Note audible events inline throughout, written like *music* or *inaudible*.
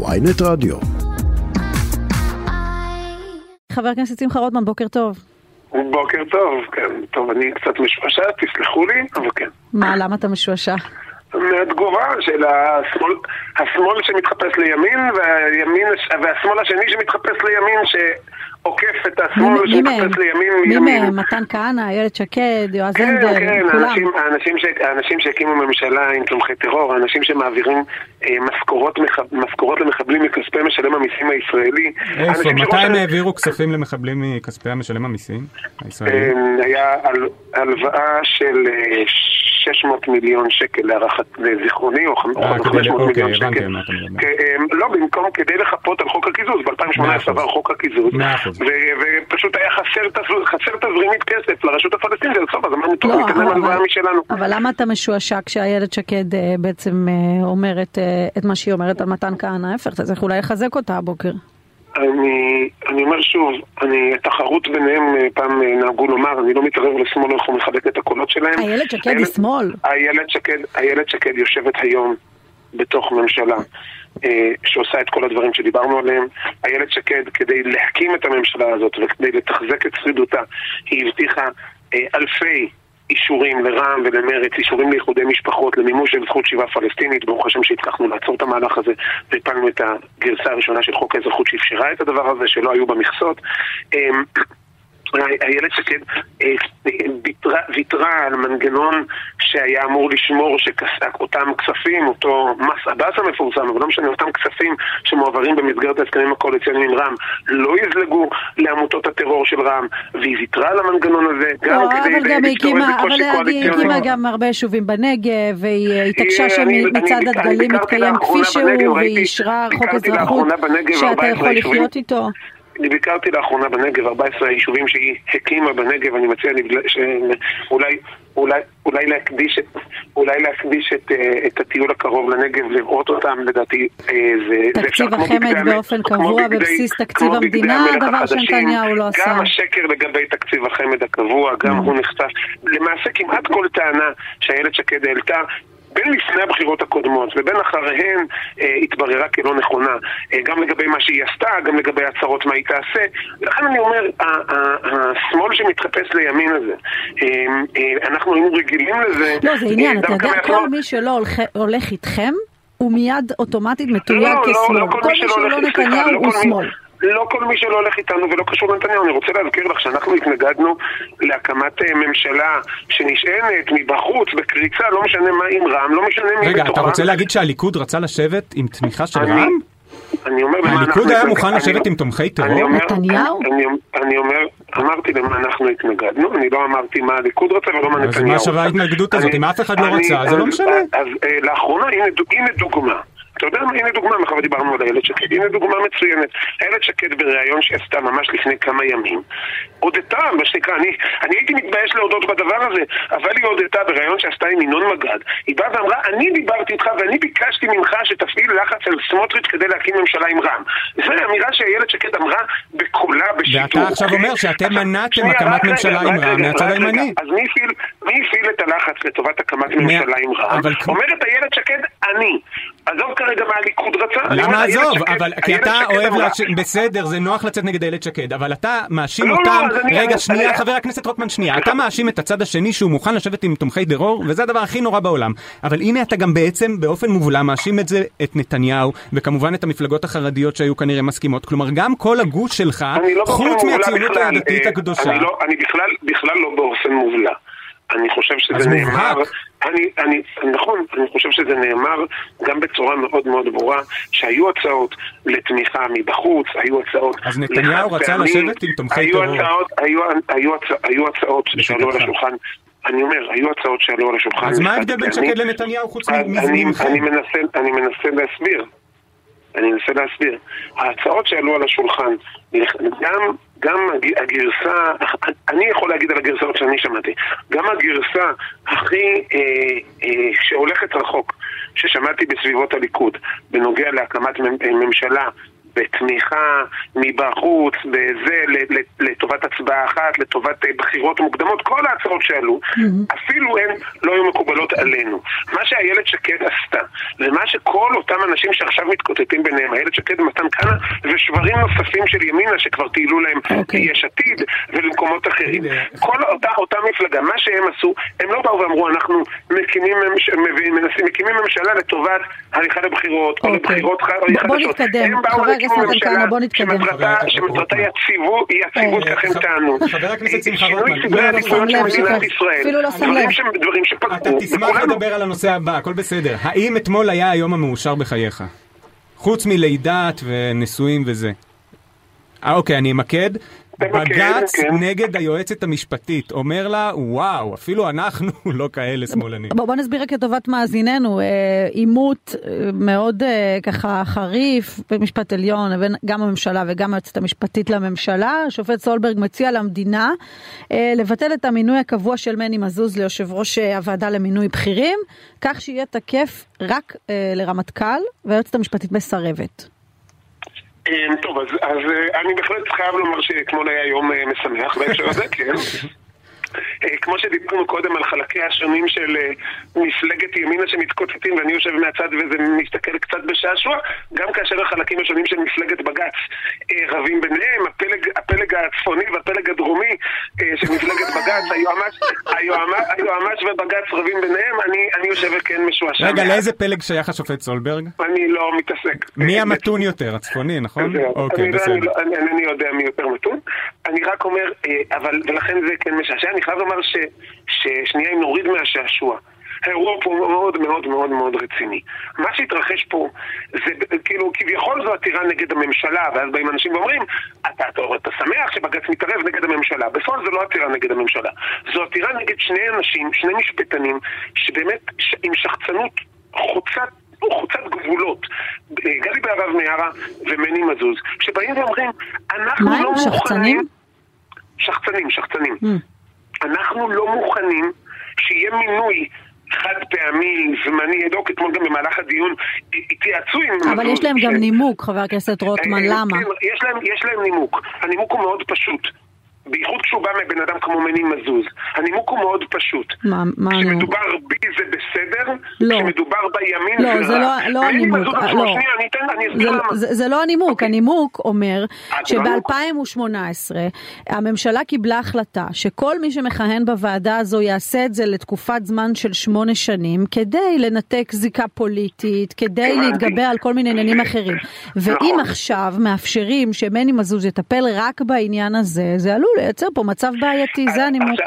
ויינט רדיו. חבר הכנסת שמחה רוטמן, בוקר טוב. בוקר טוב, כן. טוב, אני קצת משועשע, תסלחו לי, אבל כן. מה, למה אתה משועשע? מהתגובה של השמאל, השמאל שמתחפש לימין, והימין, והשמאל השני שמתחפש לימין, שעוקף את השמאל שמתחפש לימין מי מימין. מהם? מתן כהנא, איילת שקד, יועז כן, הנדל, כן, כולם. האנשים, האנשים, ש, האנשים שהקימו ממשלה עם תומכי טרור, האנשים שמעבירים אה, משכורות, משכורות למחבלים מכספי משלם המיסים הישראלי. איפה? מתי הם העבירו כספים למחבלים מכספי המשלם המיסים הישראלי? אה, היה על- הלוואה של אה, 600 מיליון שקל להערכת לזיכרוני, או חמ- או אה, כדי- 500 אוקיי, מיליון הבנתי שקל. אתה אה, לא, במקום כדי לחפות על חוק הקיזוז, מאה ב-2018 אחוז. עבר חוק הקיזוז, ופשוט היה חסר תז- חסר תזרימית כסף לרשות הפלסטינית, אז טוב, אז אמרנו, טוב, ניתן להם אבל- הלוואה משלנו. אבל למה אתה משועשע כשאיילת שקד אה, בעצם אה, אומרת אה, את מה שהיא אומרת על מתן כהנא? ההפך, זה אולי יחזק אותה הבוקר. אני, אני אומר שוב, אני, התחרות ביניהם אה, פעם אה, נהגו לומר, אני לא מתערב לשמאל איך הוא מחלק את הקולות שלהם. איילת שקד היא שמאל. איילת שקד, איילת שקד יושבת היום בתוך ממשלה אה, שעושה את כל הדברים שדיברנו עליהם. איילת שקד, כדי להקים את הממשלה הזאת וכדי לתחזק את שרידותה, היא הבטיחה אה, אלפי אישורים לרע"מ ולמרצ, אישורים לאיחודי משפחות, למימוש של זכות שיבה פלסטינית, ברוך השם שהצלחנו לעצור את המהלך הזה והפלנו את הגרסה הראשונה של חוק האזרחות שאפשרה את הדבר הזה, שלא היו בה מכסות. אה, איילת שקד אה, ויתרה, ויתרה על מנגנון שהיה אמור לשמור שכסק אותם כספים, אותו מס עבאס המפורסם, אבל לא משנה, אותם כספים שמועברים במסגרת ההסכמים הקואליציוניים עם רע"מ, לא יזלגו לעמותות הטרור של רע"מ, והיא ויתרה על המנגנון הזה, גם לא, כדי אבל גם היא לפתור איזה אבל קושי היא קואליציוני. הקימה גם הרבה יישובים בנגב, והיא אה, התעקשה אה, שמצעד אני הדגלים מתקיים כפי שהוא, והיא אישרה חוק אזרחות שאתה 14 יכול. לחיות איתו. אני ביקרתי לאחרונה בנגב, 14 היישובים שהיא הקימה בנגב, אני מציע לבל- ש- אולי, אולי, להקדיש, את, אולי להקדיש את, אה, את הטיול הקרוב לנגב, לראות אותם, לדעתי אה, זה, תקציב החמד באופן קבוע בבסיס תקציב המדינה, דבר. שנתניהו לא עשה. גם השקר לגבי תקציב החמד הקבוע, גם הוא נחשף. למעשה כמעט כל טענה שאיילת שקד העלתה בין לפני הבחירות הקודמות ובין אחריהן אה, התבררה כלא נכונה, אה, גם לגבי מה שהיא עשתה, גם לגבי הצהרות מה היא תעשה. ולכן אני אומר, השמאל שמתחפש לימין הזה, אה, אה, אנחנו היינו רגילים לזה. לא, זה עניין, אה, אתה דווקא יודע. כל מי שלא הולך- הולך איתכם, הוא מיד אוטומטית מתויג לא, לא, כשמאל. לא כל מי שלא לא נתניהו לא הוא כל שמאל. לא כל מי שלא הולך איתנו ולא קשור לנתניהו, אני רוצה להזכיר לך שאנחנו התנגדנו להקמת אה, ממשלה שנשענת מבחוץ, בקריצה, לא משנה מה עם רע"מ, לא משנה מי רגע, בתוכה. אתה רוצה להגיד שהליכוד רצה לשבת עם תמיכה של אני- רע"מ? אני אומר למה אנחנו... הליכוד היה מוכן לשבת עם תומכי טרור? אני אומר- נתניהו? אני- אומר, אמרתי למה אנחנו התנגדנו, אני לא אמרתי מה הליכוד רצה ולא מה אז נתניהו מה שווה. ההתנגדות הזאת? אם אף אחד לא רצה, זה לא אז- משנה. אז אה, לאחרונה, הנה דוגמה. אתה יודע מה? הנה דוגמה, מאחר ודיברנו על איילת שקד. הנה דוגמה מצוינת. איילת שקד בריאיון שהיא עשתה ממש לפני כמה ימים, הודתה, מה שנקרא, אני, אני הייתי מתבייש להודות בדבר הזה, אבל היא הודתה בריאיון שעשתה עם ינון מגד. היא באה ואמרה, אני דיברתי איתך ואני ביקשתי ממך שתפעיל לחץ על סמוטריץ' כדי להקים ממשלה עם רע"מ. זו אמירה שאיילת שקד אמרה בקולה, בשיתוף. ואתה עכשיו? אומר שאתם מנעתם הקמת ממשלה עם רע"מ מהצד. הימני. אז מי הפעיל, את הלחץ לטובת הקמת ממשלה עם רע"מ? אומרת איילת שקד, אני. עזוב כרגע מה הליכוד רצה. למה עזוב? שקד- אבל כי אתה אוהב אמרה-. בסדר, זה נוח לצאת נגד איילת שקד, אבל אתה מאשים לא, לא, אותם... רגע, אני- שנייה, אני- חבר הכנסת רוטמן, שנייה. אתה מאשים את הצד השני שהוא מוכן לשבת עם תומכי טרור, וזה הדבר הכי נורא בעולם. אבל הנה אתה גם בעצם, באופן מובלע, מאשים את זה את נתניהו, וכמובן את המפלגות החרדיות שהיו כנראה מסכימות. כלומר, גם כל הגוש שלך, לא חוץ מהציונות הדתית אה, הקדושה... אני, לא, אני בכלל, בכלל לא באופן מובלע. אני חושב שזה נאמר. אני, אני, נכון, אני חושב שזה נאמר גם בצורה מאוד מאוד ברורה, שהיו הצעות לתמיכה מבחוץ, היו הצעות... אז נתניהו רצה לשבת עם תומכי טרור. היו, היו, הצ- היו הצעות שעלו על. השולחן, אני אומר, היו הצעות שעלו על השולחן. אז מה ההבדל בין. שקד לנתניהו חוץ ממכם? אני מנסה להסביר. אני מנסה להסביר. ההצעות שעלו על השולחן, גם, גם הג- הגרסה, אני יכול להגיד על הגרסאות שאני שמעתי, גם הגרסה הכי, אה, אה, שהולכת רחוק, ששמעתי בסביבות הליכוד, בנוגע להקמת מ- ממשלה בתמיכה מבחוץ, בזה, לטובת הצבעה אחת, לטובת אה, בחירות מוקדמות, כל ההצעות שעלו, mm-hmm. אפילו הן לא היו מקובלות עלינו. מה שאיילת שקד עשתה, ומה שכל אותם אנשים שעכשיו מתקוטטים ביניהם, איילת שקד ומתן כהנא, ושברים נוספים של ימינה שכבר טיילו להם okay. אוקיי. יש עתיד ולמקומות אחרים. כל אותה, אותה מפלגה, מה שהם עשו, הם לא באו ואמרו, אנחנו מקימים, ממש, מנסים, מקימים ממשלה לטובת הליכה לבחירות, okay. או אוקיי. לבחירות חדשות. בוא נתקדם, חבר הכנסת כהנא, בוא נתקדם. שמטרתה יציבות, ככה הם טענו. חבר הכנסת שמחה רוטמן, אפילו לא שם לב. דברים שפגעו. אתה תשמח לדבר על הנושא הבא, הכל בסדר. האם אתמול היה היום המאושר בחייך? חוץ מלידת ונישואים וזה. אה, אוקיי, אני אמקד. בג"ץ כן. נגד היועצת המשפטית, אומר לה, וואו, אפילו אנחנו *laughs* לא כאלה שמאלנים. בוא, בוא נסביר רק לטובת מאזיננו, אה, עימות אה, מאוד אה, ככה חריף במשפט עליון, לבין גם הממשלה וגם היועצת המשפטית לממשלה. השופט סולברג מציע למדינה לבטל את המינוי הקבוע של מני מזוז ליושב ראש הוועדה למינוי בכירים, כך שיהיה תקף רק לרמטכ"ל, והיועצת המשפטית מסרבת. אה, טוב, אז, אז אה, אני בהחלט חייב לומר שאתמול היה יום אה, משמח בהקשר הזה, *laughs* כן. אה, כמו שדיברנו קודם על חלקי השונים של מפלגת ימינה שמתקוטטים ואני יושב מהצד וזה מסתכל קצת בשעשוע, גם כאשר החלקים השונים של מפלגת בג"ץ רבים ביניהם, הפלג, הפלג הצפוני והפלג הדרומי של מפלגת בג"ץ, היועמ"ש, היועמ"ש, היועמ"ש ובג"ץ רבים ביניהם, אני, אני יושב וכן משועשע. רגע, לאיזה פלג שייך השופט סולברג? אני לא מתעסק. מי המתון יותר? הצפוני, נכון? אוקיי, לא- בסדר. אני אינני יודע מי יותר מתון. אני רק אומר, אבל, ולכן זה כן משעשע. אני חייב לומר ש, ששנייה אם נוריד מהשעשוע. האירוע פה מאוד מאוד מאוד מאוד רציני. מה שהתרחש פה זה כאילו כביכול זו עתירה נגד הממשלה ואז באים אנשים ואומרים אתה, אתה, אתה שמח שבג"ץ מתערב נגד הממשלה. בפועל זו לא עתירה נגד הממשלה. זו עתירה נגד שני אנשים, שני משפטנים שבאמת ש... עם שחצנות חוצת חוצת גבולות, גלי בהרב מיארה ומני מזוז, שבאים ואומרים, אנחנו לא מוכנים... מה הם שחצנים? שחצנים, שחצנים. Mm. אנחנו לא מוכנים שיהיה מינוי חד פעמי, זמני, אדוק, אתמול גם במהלך הדיון התייעצו עם... אבל יש להם. גם נימוק, חבר הכנסת רוטמן, אה, למה? כן, יש להם נימוק. הנימוק הוא מאוד פשוט. בייחוד כשהוא בא מבן אדם כמו מני מזוז. הנימוק הוא מאוד פשוט. מה, מה הנימוק? כשמדובר בי זה בסדר, לא. כשמדובר בימין לא, זה רע. לא, לא הנימוק. עצמו, לא. שנייה, אני אתן, אני אסביר זה, למה. זה, זה לא הנימוק, okay. אוקיי. הנימוק אומר אה, שב-2018 הממשלה קיבלה החלטה שכל מי שמכהן בוועדה הזו יעשה את זה לתקופת זמן של שמונה שנים, כדי לנתק זיקה פוליטית, כדי להתגבר על כל מיני עניינים אחרים. ואם נכון. עכשיו מאפשרים שמני מזוז יטפל רק בעניין הזה, זה עלול לייצר פה מצב בעייתי, זה הנימוק.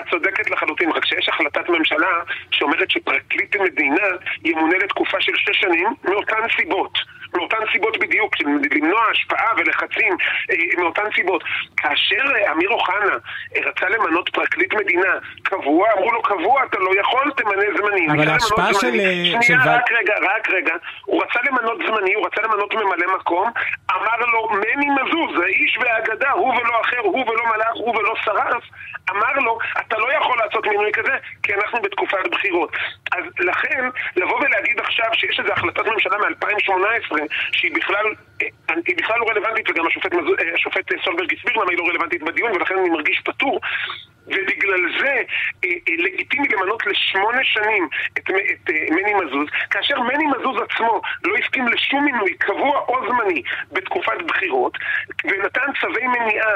את צודקת לחלוטין, רק שיש החלטת ממשלה שאומרת שפרקליט המדינה ימונה לתקופה של שש שנים מאותן סיבות. מאותן סיבות בדיוק, למנוע השפעה ולחצים אה, מאותן סיבות. כאשר אה, אמיר אוחנה אה, רצה למנות פרקליט מדינה קבוע, אמרו לו קבוע, אתה לא יכול, תמנה זמני. אבל ההשפעה של... שנייה, של... רק רגע, רק רגע. הוא רצה למנות זמני, הוא רצה למנות ממלא מקום, אמר לו מני מזוז, האיש והאגדה, הוא ולא אחר, הוא ולא מלאך, הוא ולא שרף, אמר לו, אתה לא יכול לעשות מינוי כזה, כי אנחנו בתקופת בחירות. אז לכן, לבוא ולהגיד עכשיו שיש איזו החלטת ממשלה מ-2018 שהיא בכלל, אה, היא בכלל לא רלוונטית, וגם השופט, אה, השופט סולברג הסביר למה היא לא רלוונטית בדיון, ולכן אני מרגיש פטור. ובגלל זה אה, לגיטימי למנות לשמונה שנים את, את מני מזוז, כאשר מני מזוז עצמו לא הסכים לשום מינוי קבוע או זמני בתקופת בחירות, ונתן צווי מניעה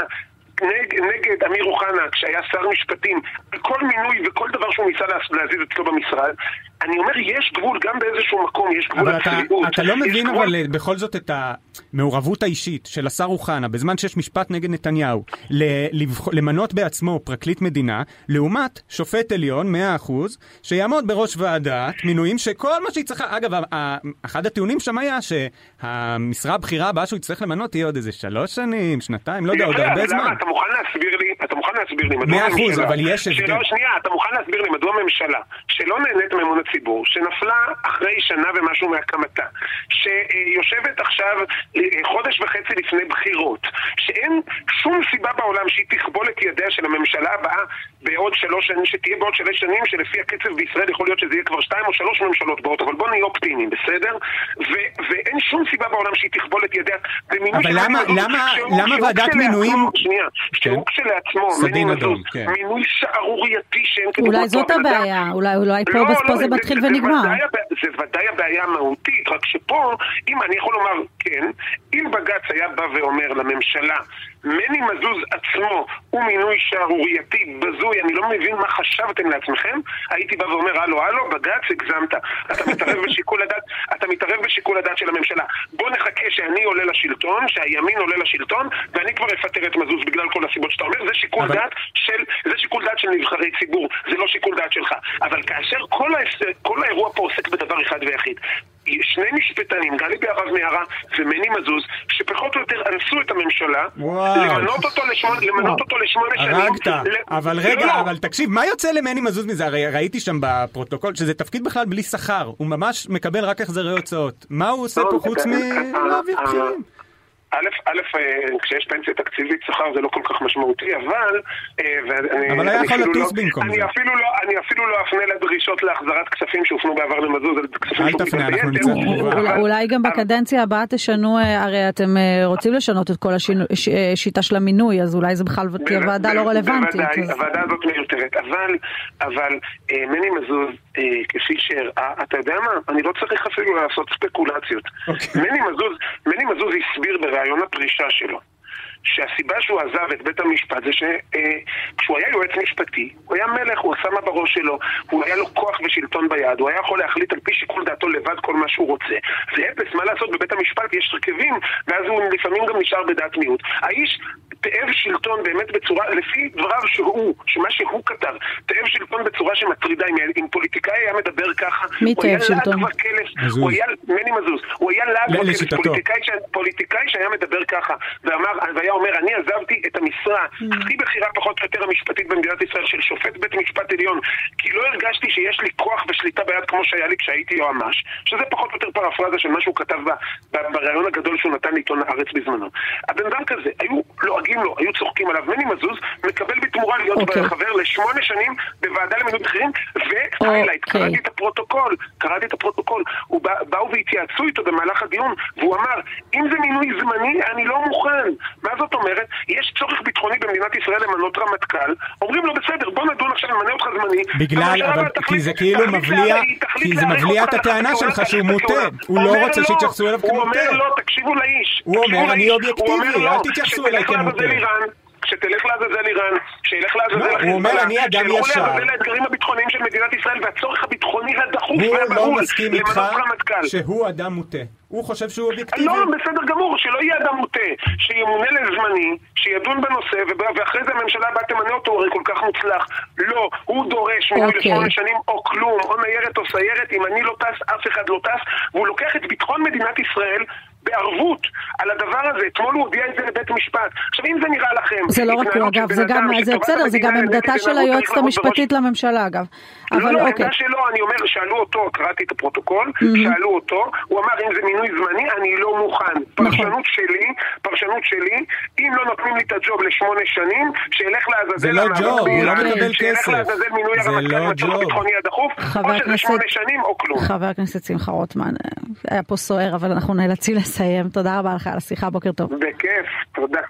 נג, נגד אמיר אוחנה כשהיה שר משפטים, כל מינוי וכל דבר שהוא ניסה להזיז אצלו במשרד, אני אומר, יש גבול, גם באיזשהו מקום יש גבול לצביעות. אתה, אתה לא מבין גבול... אבל בכל זאת את המעורבות האישית של השר אוחנה, בזמן שיש משפט נגד נתניהו. למנות בעצמו פרקליט מדינה, לעומת שופט עליון, 100%, שיעמוד בראש ועדת מינויים שכל מה שהיא צריכה, אגב, אחד הטיעונים שם היה שהמשרה הבכירה הבאה שהוא יצטרך למנות תהיה עוד איזה שלוש שנים, שנתיים, לא יודע, עוד הרבה זמן. אתה מוכן להסביר לי, אתה מוכן להסביר לי מדוע הממשלה... 100%, אבל יש הבדל. שנייה, אתה מוכן להסביר לי מדוע הממשלה, שלא נהנית מאמון הציבור, שנפלה אחרי שנה ומשהו מהקמתה, שיושבת עכשיו אה, חודש וחצי לפני בחירות, שאין שום סיבה בעולם שהיא תכבול את ידיה של הממשלה הבאה בעוד שלוש שנים, שתהיה בעוד שלוש שנים, שלפי הקצב בישראל יכול להיות שזה יהיה כבר שתיים או שלוש ממשלות באות, אבל בוא נהיה אופטימיים, בסדר? ו- ואין שום סיבה בעולם שהיא תכבול את ידיה אבל למה- למה- למה ועדת כשלעצמו- מינויים- שנייה, שהוא כשלעצמו, מני אדום, מזוז, כן. מינוי שערורייתי שאין כדוגמתו. אולי זאת הבעיה, אולי פה לא, פה לא, זה מתחיל זה ונגמר. ודאי הבע- זה ודאי הבעיה המהותית, רק שפה, אם אני יכול לומר כן, אם בג"ץ היה בא ואומר לממשלה, מני מזוז עצמו הוא מינוי שערורייתי, בזוי, אני לא מבין מה חשבתם לעצמכם, הייתי בא ואומר, הלו, הלו, בג"ץ, הגזמת. אתה מתערב *laughs* בשיקול הדעת, אתה מתערב בשיקול הדעת של הממשלה. בוא נחכה שאני עולה לשלטון, שהימין עולה לשלטון, ואני כבר אפטר את מזוז בגלל כל הסיבות שאתה אומר, זה שיקול אבל- דעת של, זה שיקול דעת של נבחרי ציבור, זה לא שיקול דעת שלך. אבל כאשר כל, ההס- כל האירוע פה עוסק בדבר אחד ויחיד, שני משפטנים, גלי בהרב מיארה ומני מזוז, שפחות או יותר אנסו את הממשלה, וואו. למנות אותו לשמונה, למנות אותו לשמונה שנים. הרגת, ל- אבל רגע, לא. אבל תקשיב, מה יוצא למני מזוז מזה? הרי ראיתי שם בפרוטוקול שזה תפקיד בכלל בלי שכר, הוא ממש מקבל רק החזרי הוצאות. מה הוא עושה לא, פה חוץ אה, מלהעביר אה, בכירים? א', א', אה, כשיש פנסיה תקציבית שכר זה לא כל כך משמעותי, אבל... אה, אבל היה אני יכול אפילו לטוס לא- במקום אני זה. אפילו לא- אני אפילו לא אפנה לדרישות להחזרת כספים שהופנו בעבר למזוז, אלה כספים אל תפנה, אנחנו. נצא תגובה. אולי- אבל- אולי גם בקדנציה הבאה תשנו, אה, הרי אתם רוצים לשנות את כל השיטה של המינוי, אז אולי זה בכלל תהיה ועדה לא רלוונטית. בוודאי, הוועדה הזאת מיותרת, אבל, אבל מני מזוז, כפי שהראה, אתה יודע מה? אני לא צריך אפילו לעשות ספקולציות. אוקיי. מני מזוז, מני מזוז בראיון הפרישה שלו. שהסיבה שהוא עזב את בית המשפט זה שכשהוא היה יועץ משפטי, הוא היה מלך, הוא עשה מה בראש שלו, הוא היה לו כוח ושלטון ביד, הוא היה יכול להחליט על פי שיקול דעתו לבד כל מה שהוא רוצה. ואפס, מה לעשות, בבית המשפט יש הרכבים, ואז הוא לפעמים גם נשאר בדעת מיעוט. האיש תאב שלטון באמת בצורה, לפי דבריו שהוא, שמה שהוא כתב, תאב שלטון בצורה שמטרידה, אם, אם פוליטיקאי היה מדבר ככה, מי הוא היה תאב שלטון? לעג וקלס, מזוז. הוא היה, מני מזוז, הוא היה לעג לשיטתו. פוליטיקאי. פוליטיקאי שהיה מדבר ככה, ואמר, והיה אומר, אני עזבתי את המשרה הכי בכירה פחות או יותר המשפטית במדינת ישראל של שופט בית משפט עליון, כי לא הרגשתי שיש לי כוח ושליטה ביד כמו שהיה לי כשהייתי יועמ"ש, שזה פחות או יותר פרפרזה של מה שהוא כתב. בריאיון הגדול שהוא נתן לעיתון הארץ בזמנו. הבן אדם כזה, היו לועגים לו, היו צוחקים עליו, מני מזוז מקבל בתמורה להיות אוקיי. חבר לשמונה שנים בוועדה למינוי בכירים, וה- highlight, אוקיי. קראתי את הפרוטוקול, קראתי את הפרוטוקול, הוא בא, באו והתייעצו איתו במהלך הדיון, והוא אמר, אם זה מינוי זמני, אני לא מוכן. מה זאת אומרת? יש צורך ביטחוני במדינת ישראל למנות רמטכ"ל, אומרים לו, בסדר, בוא נדון עכשיו, נמנה אותך זמני. בגלל, אבל תחליט- כי זה כאילו מבליע, כי זה מבליע את הטענה שלך שהוא מוטה. הוא לא רוצה שיתייחסו אליו הוא כמוטה. אומר לו, תקשיבו לאיש. הוא אומר, אני. אובייקטיבי, הוא אל תתייחסו אליי כמוטה. כשתלך לעזאזל איראן, שילך לעזאזל לא, הוא החיזבאללה, אומר, אני אדם שילכו ישר. לעזאזל האתגרים הביטחוניים של מדינת ישראל והצורך הביטחוני הדחוף הוא לא והבהול מסכים למנות איתך רמטכ"ל. שהוא אדם מוטה. הוא חושב שהוא אובייקטיבי. לא, בסדר גמור, שלא יהיה אדם מוטה, שימונה לזמני, שידון בנושא, ואחרי זה הממשלה הבאה תמנה אותו, הרי כל כך מוצלח. לא, הוא דורש מינוי אוקיי. לשמונה שנים או כלום, או ניירת או סיירת, אם אני לא טס, אף אחד לא טס, והוא לוקח את ביטחון מדינת ישראל בערבות על הדבר הזה. אתמול הוא הודיע את זה לבית משפט. עכשיו, אם זה נראה לכם... זה לא רק הוא אגב, זה גם, זה בסדר, זה גם עמדתה של היועצת המשפטית לממשלה אגב. לא, אבל לא, אוקיי. העמדה שלו, אני אומר, שאלו אותו, קראתי את הפרוטוקול, שאלו אותו, הוא אמר, אם זה מינוי זמני, אני לא מוכן. נכון. פרשנות שלי, פרשנות שלי, אם לא נותנים לי את הג'וב לשמונה שנים, שילך לעזאזל זה לא המאבק ג'וב, הוא לא באיראן, מקבל שילך כסף. לעזאזל מינוי זה הרמטכ"ל לא ג'וב. הביטחוני הדחוף, או שזה שמונה שנים או כלום. חבר הכנסת שמחה רוטמן, אה, היה פה סוער, אבל אנחנו נאלצים לסיים. תודה רבה לך על השיחה, בוקר טוב. בכיף, תודה.